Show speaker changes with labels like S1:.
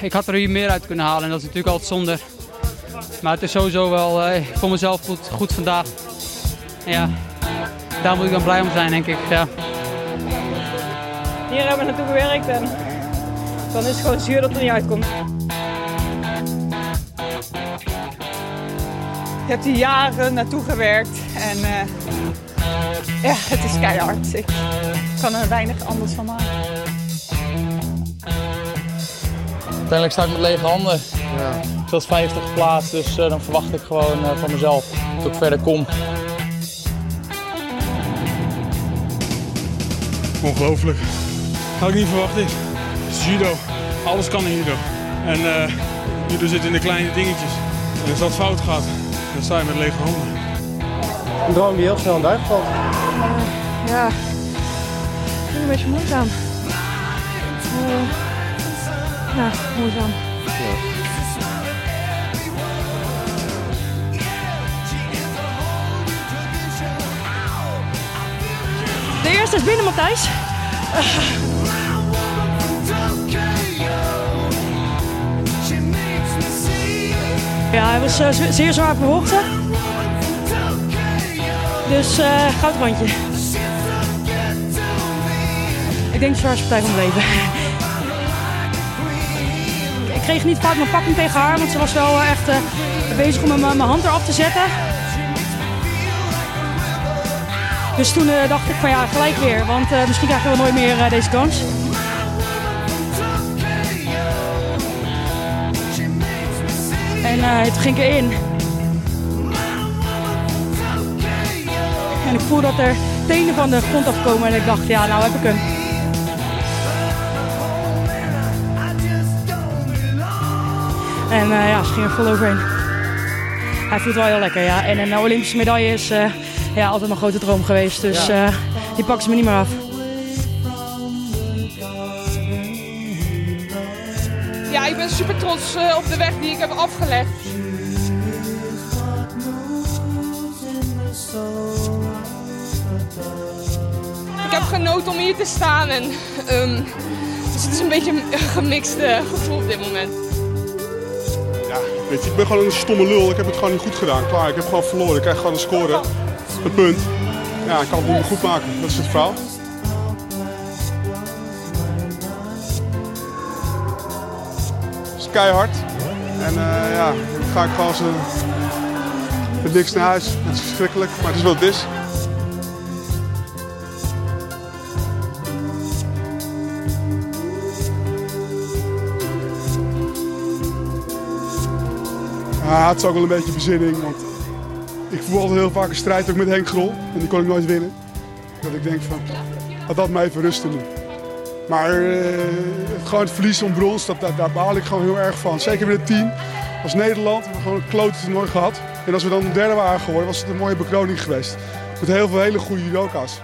S1: ik had er hier meer uit kunnen halen en dat is natuurlijk altijd zonde. Maar het is sowieso wel eh, voor mezelf goed, goed vandaag. Ja, daar moet ik dan blij om zijn, denk ik. Ja.
S2: Hier hebben we naartoe gewerkt en dan is het gewoon zuur dat het er niet uitkomt. Je hebt hier jaren naartoe gewerkt en eh, ja, het is keihard. Ik kan er weinig anders van maken.
S3: Uiteindelijk sta ik met lege handen.
S4: Ja.
S3: Ik was 50 geplaatst, dus eh, dan verwacht ik gewoon eh, van mezelf dat ik verder kom.
S5: Ongelooflijk. Had ik niet verwacht dit. Het is judo. Alles kan in judo. En eh judo zit in de kleine dingetjes. En als dat fout gaat, dan sta je met lege handen.
S4: Een droom die heel snel in duik valt.
S2: Ja, ik vind een beetje moeizaam. Uh. De eerste is binnen, Matthijs. Ja, hij was eh, ze- zeer zwaar op hoogte. Dus eh goudrandje. Ik denk de zwaarste partij van mijn leven. Ik kreeg niet vaak mijn pakking tegen haar, want ze was wel eh, echt eh, bezig om mijn, mijn hand eraf te zetten. Dus toen eh, dacht ik van ja, gelijk weer, want eh, misschien krijgen we nooit meer eh, deze kans. En eh, toen ging erin. En ik voel dat er tenen van de grond afkomen en ik dacht, ja, nou heb ik hem. En eh, ja, ze ging er vol overheen. Hij voelt wel heel lekker, ja. En een Olympische medaille is eh, ja, altijd mijn grote droom geweest. Dus eh, die pakken ze me niet meer af.
S6: Ja, ik ben super trots op de weg die ik heb afgelegd. Ik heb genoten om hier te staan en ehm, dus het is een beetje een gemixt eh, gevoel op dit moment.
S7: Ja, weet je, ik ben gewoon een stomme lul. Ik heb het gewoon niet goed gedaan. Klaar, ik heb gewoon verloren. Ik krijg gewoon een score. Een punt. Ja, ik kan het niet meer goed maken. Dat is het verhaal. Het is keihard. En eh, ja, dan ga ik gewoon zo met niks naar huis. Dat is verschrikkelijk, maar het is wat het Ja, het is ook wel een beetje bezinning, want ik voel altijd heel vaak een strijd ook met Henk Grol. En die kon ik nooit winnen. Dat ik denk van, laat dat mij even rusten nu. Maar eh, gewoon het verlies om brons, dat, daar, daar baal ik gewoon heel erg van. Zeker met het team. Als Nederland hebben we gewoon een klote toernooi gehad. En als we dan derde waren geworden, was het een mooie bekroning geweest. Met heel veel hele goede judoka's.